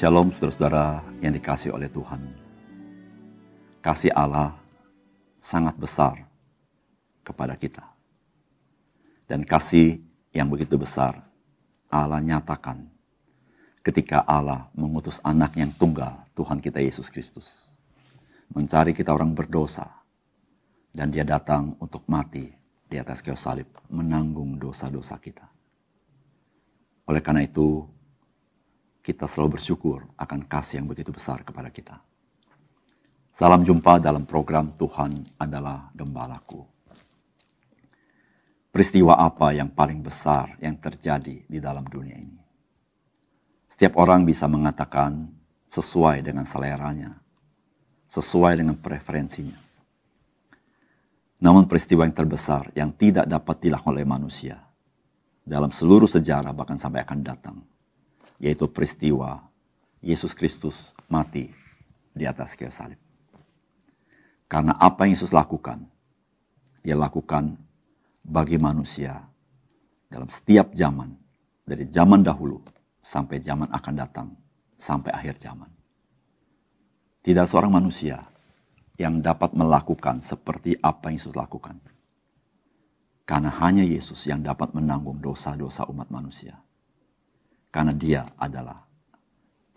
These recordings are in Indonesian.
Shalom saudara-saudara yang dikasih oleh Tuhan. Kasih Allah sangat besar kepada kita. Dan kasih yang begitu besar Allah nyatakan ketika Allah mengutus anak yang tunggal Tuhan kita Yesus Kristus. Mencari kita orang berdosa. Dan dia datang untuk mati di atas kayu salib menanggung dosa-dosa kita. Oleh karena itu, kita selalu bersyukur akan kasih yang begitu besar kepada kita. Salam jumpa dalam program Tuhan adalah Gembalaku. Peristiwa apa yang paling besar yang terjadi di dalam dunia ini? Setiap orang bisa mengatakan sesuai dengan seleranya, sesuai dengan preferensinya. Namun peristiwa yang terbesar yang tidak dapat dilakukan oleh manusia dalam seluruh sejarah bahkan sampai akan datang, yaitu peristiwa Yesus Kristus mati di atas kayu salib. Karena apa yang Yesus lakukan, dia lakukan bagi manusia dalam setiap zaman, dari zaman dahulu sampai zaman akan datang, sampai akhir zaman. Tidak seorang manusia yang dapat melakukan seperti apa yang Yesus lakukan. Karena hanya Yesus yang dapat menanggung dosa-dosa umat manusia. Karena dia adalah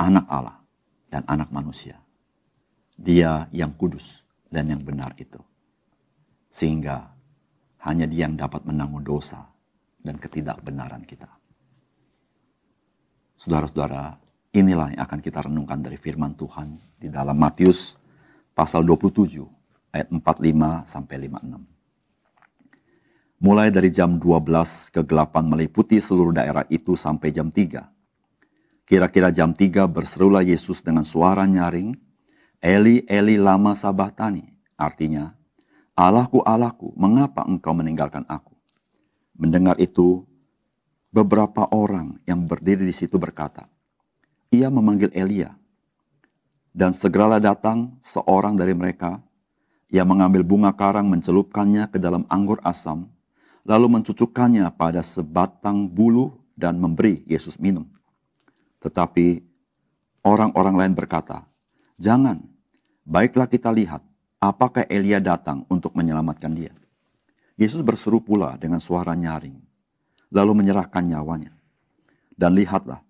anak Allah dan anak manusia. Dia yang kudus dan yang benar itu. Sehingga hanya dia yang dapat menanggung dosa dan ketidakbenaran kita. Saudara-saudara, inilah yang akan kita renungkan dari firman Tuhan di dalam Matius pasal 27 ayat 45 sampai 56. Mulai dari jam 12 kegelapan meliputi seluruh daerah itu sampai jam 3. Kira-kira jam 3 berserulah Yesus dengan suara nyaring, Eli, Eli lama sabatani. Artinya, Allahku, Allahku, mengapa engkau meninggalkan aku? Mendengar itu, beberapa orang yang berdiri di situ berkata, ia memanggil Elia. Dan segeralah datang seorang dari mereka yang mengambil bunga karang mencelupkannya ke dalam anggur asam, lalu mencucukkannya pada sebatang bulu dan memberi Yesus minum. Tetapi orang-orang lain berkata, Jangan, baiklah kita lihat apakah Elia datang untuk menyelamatkan dia. Yesus berseru pula dengan suara nyaring, lalu menyerahkan nyawanya. Dan lihatlah,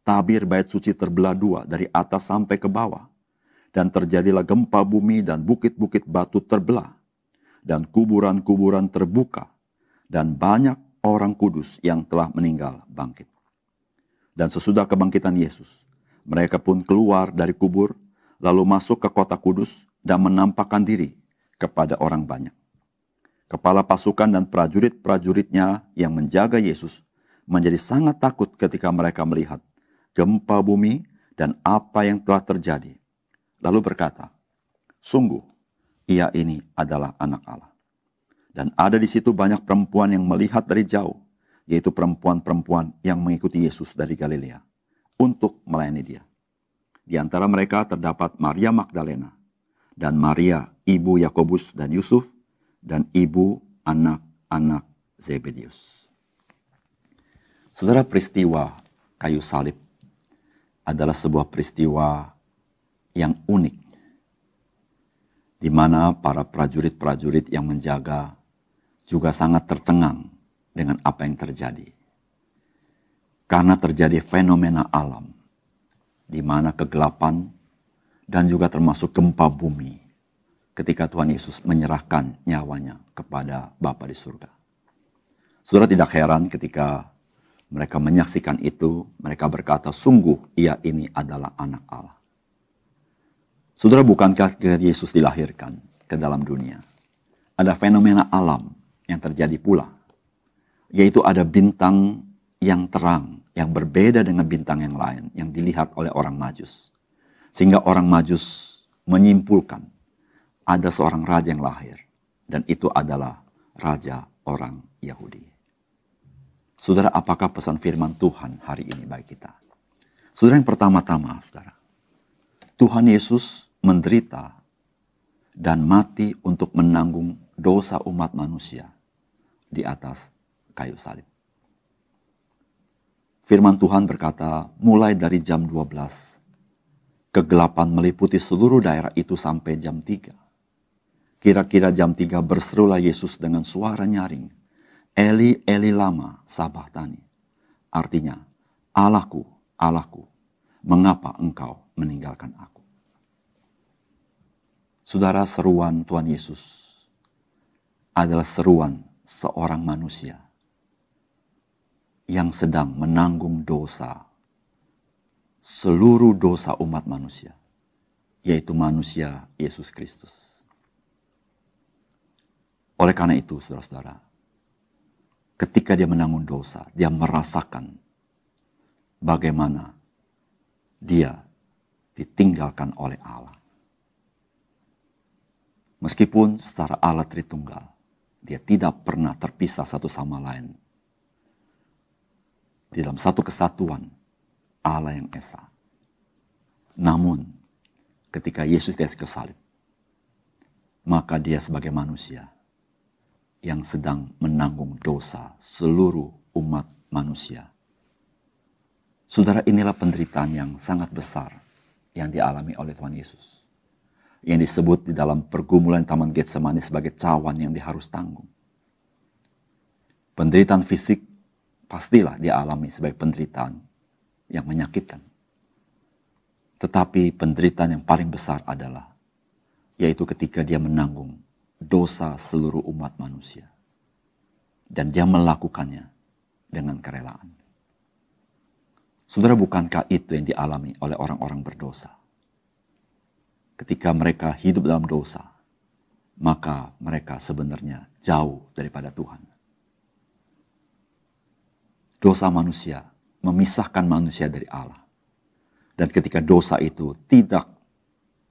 tabir bait suci terbelah dua dari atas sampai ke bawah. Dan terjadilah gempa bumi dan bukit-bukit batu terbelah. Dan kuburan-kuburan terbuka. Dan banyak orang kudus yang telah meninggal bangkit. Dan sesudah kebangkitan Yesus, mereka pun keluar dari kubur, lalu masuk ke kota kudus dan menampakkan diri kepada orang banyak. Kepala pasukan dan prajurit-prajuritnya yang menjaga Yesus menjadi sangat takut ketika mereka melihat gempa bumi, dan apa yang telah terjadi. Lalu berkata, sungguh ia ini adalah anak Allah. Dan ada di situ banyak perempuan yang melihat dari jauh, yaitu perempuan-perempuan yang mengikuti Yesus dari Galilea untuk melayani dia. Di antara mereka terdapat Maria Magdalena dan Maria ibu Yakobus dan Yusuf dan ibu anak-anak Zebedius. Saudara peristiwa kayu salib adalah sebuah peristiwa yang unik di mana para prajurit-prajurit yang menjaga juga sangat tercengang dengan apa yang terjadi. Karena terjadi fenomena alam di mana kegelapan dan juga termasuk gempa bumi ketika Tuhan Yesus menyerahkan nyawanya kepada Bapa di surga. Saudara tidak heran ketika mereka menyaksikan itu, mereka berkata, sungguh ia ini adalah anak Allah. Saudara, bukankah Yesus dilahirkan ke dalam dunia? Ada fenomena alam yang terjadi pula. Yaitu ada bintang yang terang, yang berbeda dengan bintang yang lain, yang dilihat oleh orang majus. Sehingga orang majus menyimpulkan ada seorang raja yang lahir. Dan itu adalah raja orang Yahudi. Saudara, apakah pesan firman Tuhan hari ini bagi kita? Saudara yang pertama-tama, saudara. Tuhan Yesus menderita dan mati untuk menanggung dosa umat manusia di atas kayu salib. Firman Tuhan berkata, mulai dari jam 12, kegelapan meliputi seluruh daerah itu sampai jam 3. Kira-kira jam 3 berserulah Yesus dengan suara nyaring, Eli, Eli lama sabahtani. Artinya, Allahku, Allahku, mengapa engkau meninggalkan aku? Saudara seruan Tuhan Yesus adalah seruan seorang manusia yang sedang menanggung dosa, seluruh dosa umat manusia, yaitu manusia Yesus Kristus. Oleh karena itu, saudara-saudara, ketika dia menanggung dosa, dia merasakan bagaimana dia ditinggalkan oleh Allah. Meskipun secara Allah Tritunggal, dia tidak pernah terpisah satu sama lain di dalam satu kesatuan Allah yang Esa. Namun, ketika Yesus di salib, maka dia sebagai manusia yang sedang menanggung dosa seluruh umat manusia. Saudara, inilah penderitaan yang sangat besar yang dialami oleh Tuhan Yesus. Yang disebut di dalam pergumulan Taman Getsemani sebagai cawan yang diharus tanggung. Penderitaan fisik pastilah dia alami sebagai penderitaan yang menyakitkan. Tetapi penderitaan yang paling besar adalah yaitu ketika dia menanggung dosa seluruh umat manusia. Dan dia melakukannya dengan kerelaan. Saudara, bukankah itu yang dialami oleh orang-orang berdosa? Ketika mereka hidup dalam dosa, maka mereka sebenarnya jauh daripada Tuhan dosa manusia memisahkan manusia dari Allah. Dan ketika dosa itu tidak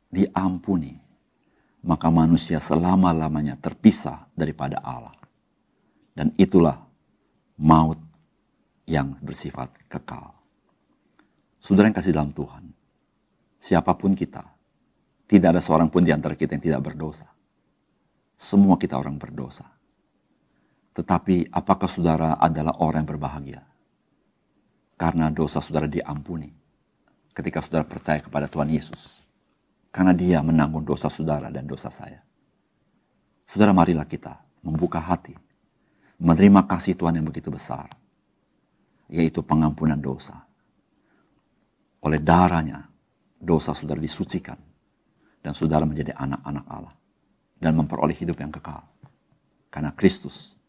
diampuni, maka manusia selama-lamanya terpisah daripada Allah. Dan itulah maut yang bersifat kekal. Saudara yang kasih dalam Tuhan, siapa pun kita, tidak ada seorang pun di antara kita yang tidak berdosa. Semua kita orang berdosa. Tetapi apakah saudara adalah orang yang berbahagia? Karena dosa saudara diampuni ketika saudara percaya kepada Tuhan Yesus. Karena dia menanggung dosa saudara dan dosa saya. Saudara marilah kita membuka hati. Menerima kasih Tuhan yang begitu besar. Yaitu pengampunan dosa. Oleh darahnya dosa saudara disucikan. Dan saudara menjadi anak-anak Allah. Dan memperoleh hidup yang kekal. Karena Kristus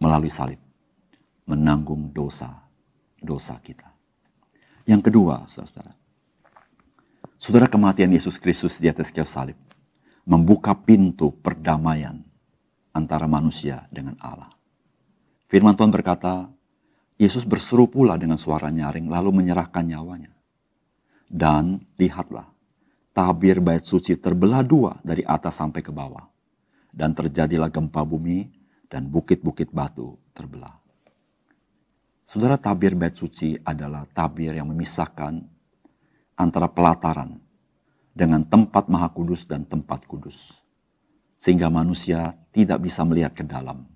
melalui salib menanggung dosa-dosa kita. Yang kedua, saudara-saudara, saudara kematian Yesus Kristus di atas kayu salib membuka pintu perdamaian antara manusia dengan Allah. Firman Tuhan berkata, Yesus berseru pula dengan suara nyaring lalu menyerahkan nyawanya. Dan lihatlah, tabir bait suci terbelah dua dari atas sampai ke bawah. Dan terjadilah gempa bumi dan bukit-bukit batu terbelah. Saudara tabir bait suci adalah tabir yang memisahkan antara pelataran dengan tempat maha kudus dan tempat kudus. Sehingga manusia tidak bisa melihat ke dalam.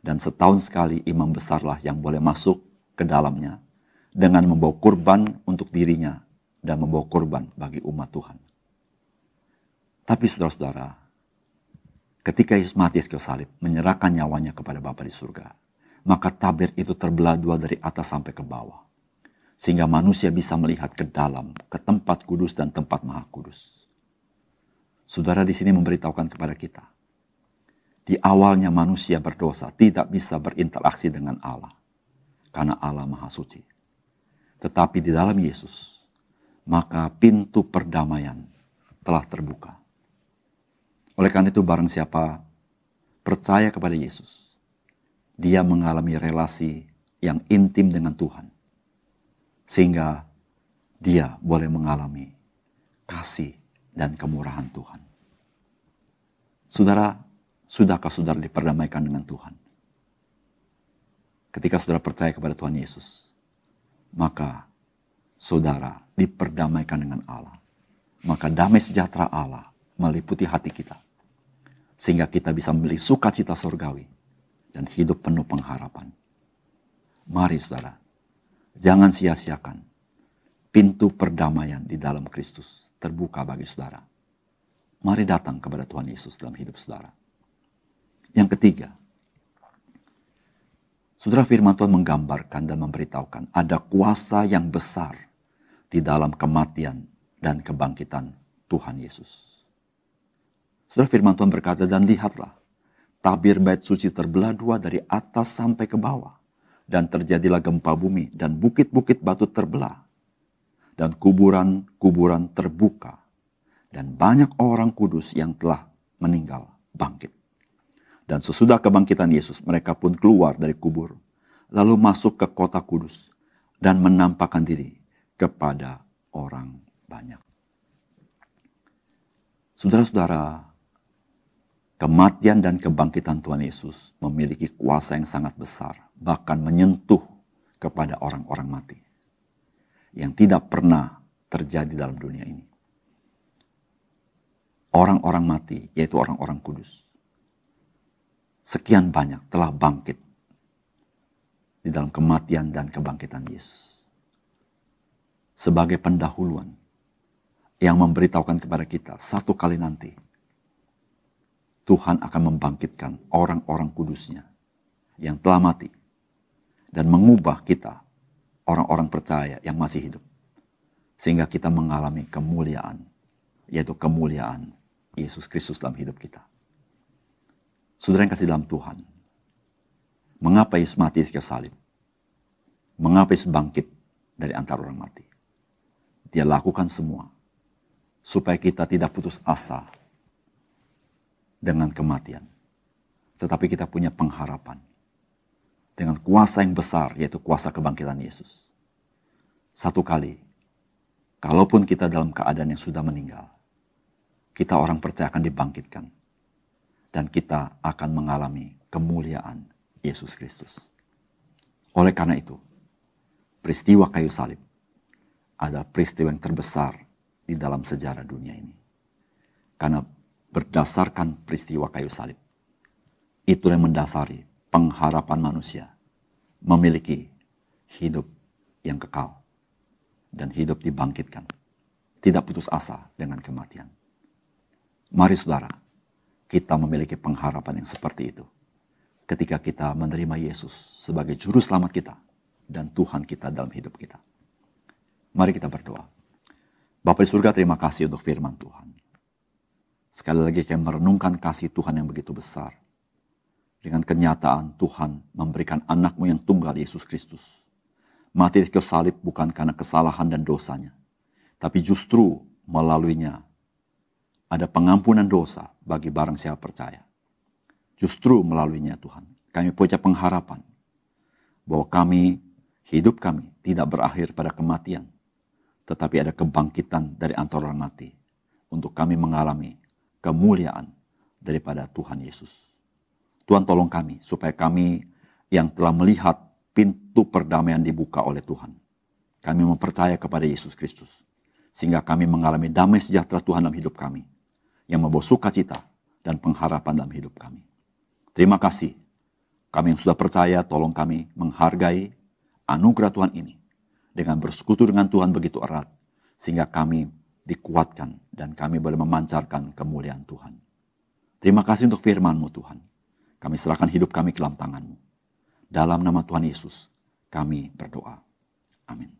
Dan setahun sekali imam besarlah yang boleh masuk ke dalamnya dengan membawa kurban untuk dirinya dan membawa kurban bagi umat Tuhan. Tapi saudara-saudara, Ketika Yesus mati ke salib, menyerahkan nyawanya kepada Bapa di surga, maka tabir itu terbelah dua dari atas sampai ke bawah. Sehingga manusia bisa melihat ke dalam, ke tempat kudus dan tempat maha kudus. Saudara di sini memberitahukan kepada kita, di awalnya manusia berdosa tidak bisa berinteraksi dengan Allah, karena Allah maha suci. Tetapi di dalam Yesus, maka pintu perdamaian telah terbuka oleh karena itu barang siapa percaya kepada Yesus, dia mengalami relasi yang intim dengan Tuhan. Sehingga dia boleh mengalami kasih dan kemurahan Tuhan. Saudara, sudahkah saudara diperdamaikan dengan Tuhan? Ketika saudara percaya kepada Tuhan Yesus, maka saudara diperdamaikan dengan Allah. Maka damai sejahtera Allah meliputi hati kita sehingga kita bisa membeli sukacita surgawi dan hidup penuh pengharapan. Mari saudara, jangan sia-siakan pintu perdamaian di dalam Kristus terbuka bagi saudara. Mari datang kepada Tuhan Yesus dalam hidup saudara. Yang ketiga, saudara firman Tuhan menggambarkan dan memberitahukan ada kuasa yang besar di dalam kematian dan kebangkitan Tuhan Yesus. Saudara firman Tuhan berkata, dan lihatlah, tabir bait suci terbelah dua dari atas sampai ke bawah. Dan terjadilah gempa bumi dan bukit-bukit batu terbelah. Dan kuburan-kuburan terbuka. Dan banyak orang kudus yang telah meninggal bangkit. Dan sesudah kebangkitan Yesus, mereka pun keluar dari kubur. Lalu masuk ke kota kudus dan menampakkan diri kepada orang banyak. Saudara-saudara, kematian dan kebangkitan Tuhan Yesus memiliki kuasa yang sangat besar, bahkan menyentuh kepada orang-orang mati yang tidak pernah terjadi dalam dunia ini. Orang-orang mati, yaitu orang-orang kudus, sekian banyak telah bangkit di dalam kematian dan kebangkitan Yesus. Sebagai pendahuluan yang memberitahukan kepada kita satu kali nanti Tuhan akan membangkitkan orang-orang kudusnya yang telah mati dan mengubah kita orang-orang percaya yang masih hidup sehingga kita mengalami kemuliaan yaitu kemuliaan Yesus Kristus dalam hidup kita. Saudara yang kasih dalam Tuhan, mengapa Yesus mati di salib? Mengapa Yesus bangkit dari antara orang mati? Dia lakukan semua supaya kita tidak putus asa dengan kematian. Tetapi kita punya pengharapan dengan kuasa yang besar yaitu kuasa kebangkitan Yesus. Satu kali, kalaupun kita dalam keadaan yang sudah meninggal, kita orang percaya akan dibangkitkan. Dan kita akan mengalami kemuliaan Yesus Kristus. Oleh karena itu, peristiwa kayu salib adalah peristiwa yang terbesar di dalam sejarah dunia ini. Karena berdasarkan peristiwa kayu salib, itu yang mendasari pengharapan manusia memiliki hidup yang kekal dan hidup dibangkitkan. Tidak putus asa dengan kematian. Mari saudara, kita memiliki pengharapan yang seperti itu. Ketika kita menerima Yesus sebagai juru selamat kita dan Tuhan kita dalam hidup kita. Mari kita berdoa. Bapak di surga terima kasih untuk firman Tuhan. Sekali lagi kami merenungkan kasih Tuhan yang begitu besar. Dengan kenyataan Tuhan memberikan anakmu yang tunggal Yesus Kristus. Mati di kayu salib bukan karena kesalahan dan dosanya. Tapi justru melaluinya ada pengampunan dosa bagi barang siapa percaya. Justru melaluinya Tuhan. Kami punya pengharapan bahwa kami, hidup kami tidak berakhir pada kematian tetapi ada kebangkitan dari antara orang mati untuk kami mengalami kemuliaan daripada Tuhan Yesus. Tuhan tolong kami supaya kami yang telah melihat pintu perdamaian dibuka oleh Tuhan. Kami mempercaya kepada Yesus Kristus. Sehingga kami mengalami damai sejahtera Tuhan dalam hidup kami. Yang membawa sukacita dan pengharapan dalam hidup kami. Terima kasih. Kami yang sudah percaya tolong kami menghargai anugerah Tuhan ini dengan bersekutu dengan Tuhan begitu erat, sehingga kami dikuatkan dan kami boleh memancarkan kemuliaan Tuhan. Terima kasih untuk firman-Mu Tuhan. Kami serahkan hidup kami ke dalam tangan-Mu. Dalam nama Tuhan Yesus, kami berdoa. Amin.